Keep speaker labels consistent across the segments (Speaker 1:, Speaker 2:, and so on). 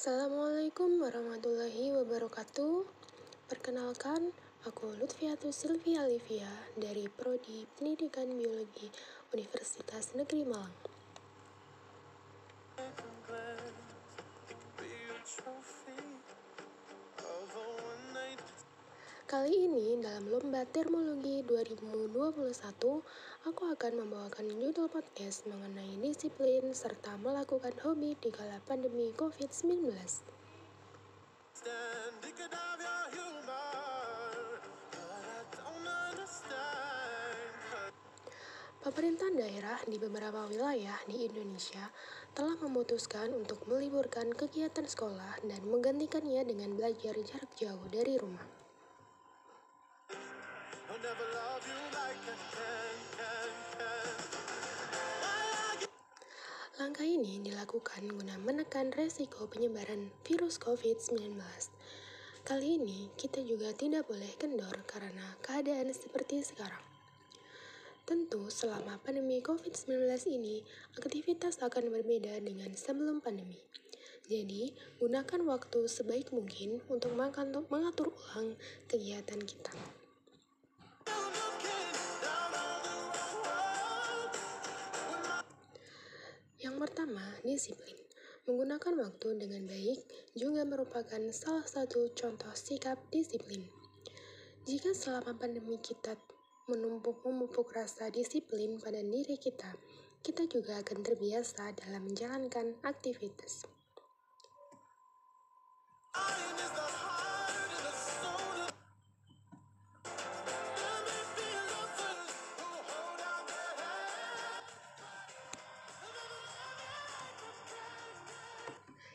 Speaker 1: Assalamualaikum warahmatullahi wabarakatuh. Perkenalkan, aku Lutfiatus Silvia Livia dari Prodi Pendidikan Biologi Universitas Negeri Malang. Kali ini dalam lomba termologi 2021, aku akan membawakan judul podcast mengenai disiplin serta melakukan hobi di kala pandemi COVID-19. Pemerintah daerah di beberapa wilayah di Indonesia telah memutuskan untuk meliburkan kegiatan sekolah dan menggantikannya dengan belajar jarak jauh dari rumah. Langkah ini dilakukan guna menekan resiko penyebaran virus COVID-19. Kali ini kita juga tidak boleh kendor karena keadaan seperti sekarang. Tentu selama pandemi COVID-19 ini, aktivitas akan berbeda dengan sebelum pandemi. Jadi, gunakan waktu sebaik mungkin untuk mengatur ulang kegiatan kita. Pertama, disiplin. Menggunakan waktu dengan baik juga merupakan salah satu contoh sikap disiplin. Jika selama pandemi kita menumpuk memupuk rasa disiplin pada diri kita, kita juga akan terbiasa dalam menjalankan aktivitas.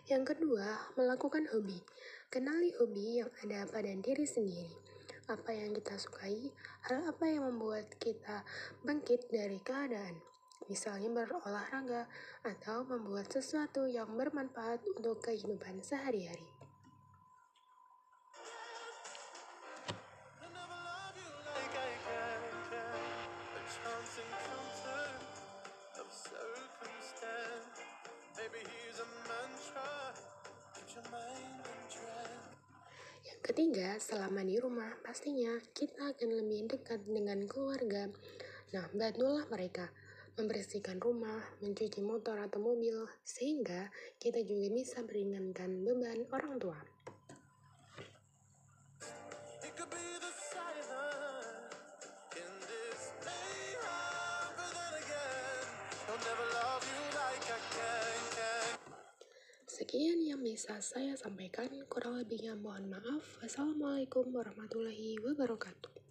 Speaker 1: Yang kedua, melakukan hobi. Kenali hobi yang ada pada diri sendiri. Apa yang kita sukai, hal apa yang membuat kita bangkit dari keadaan. Misalnya berolahraga atau membuat sesuatu yang bermanfaat untuk kehidupan sehari-hari. Ketiga, selama di rumah, pastinya kita akan lebih dekat dengan keluarga. Nah, bantulah mereka membersihkan rumah, mencuci motor atau mobil, sehingga kita juga bisa meringankan beban orang tua. Sekian yang bisa saya sampaikan, kurang lebihnya mohon maaf. Wassalamualaikum warahmatullahi wabarakatuh.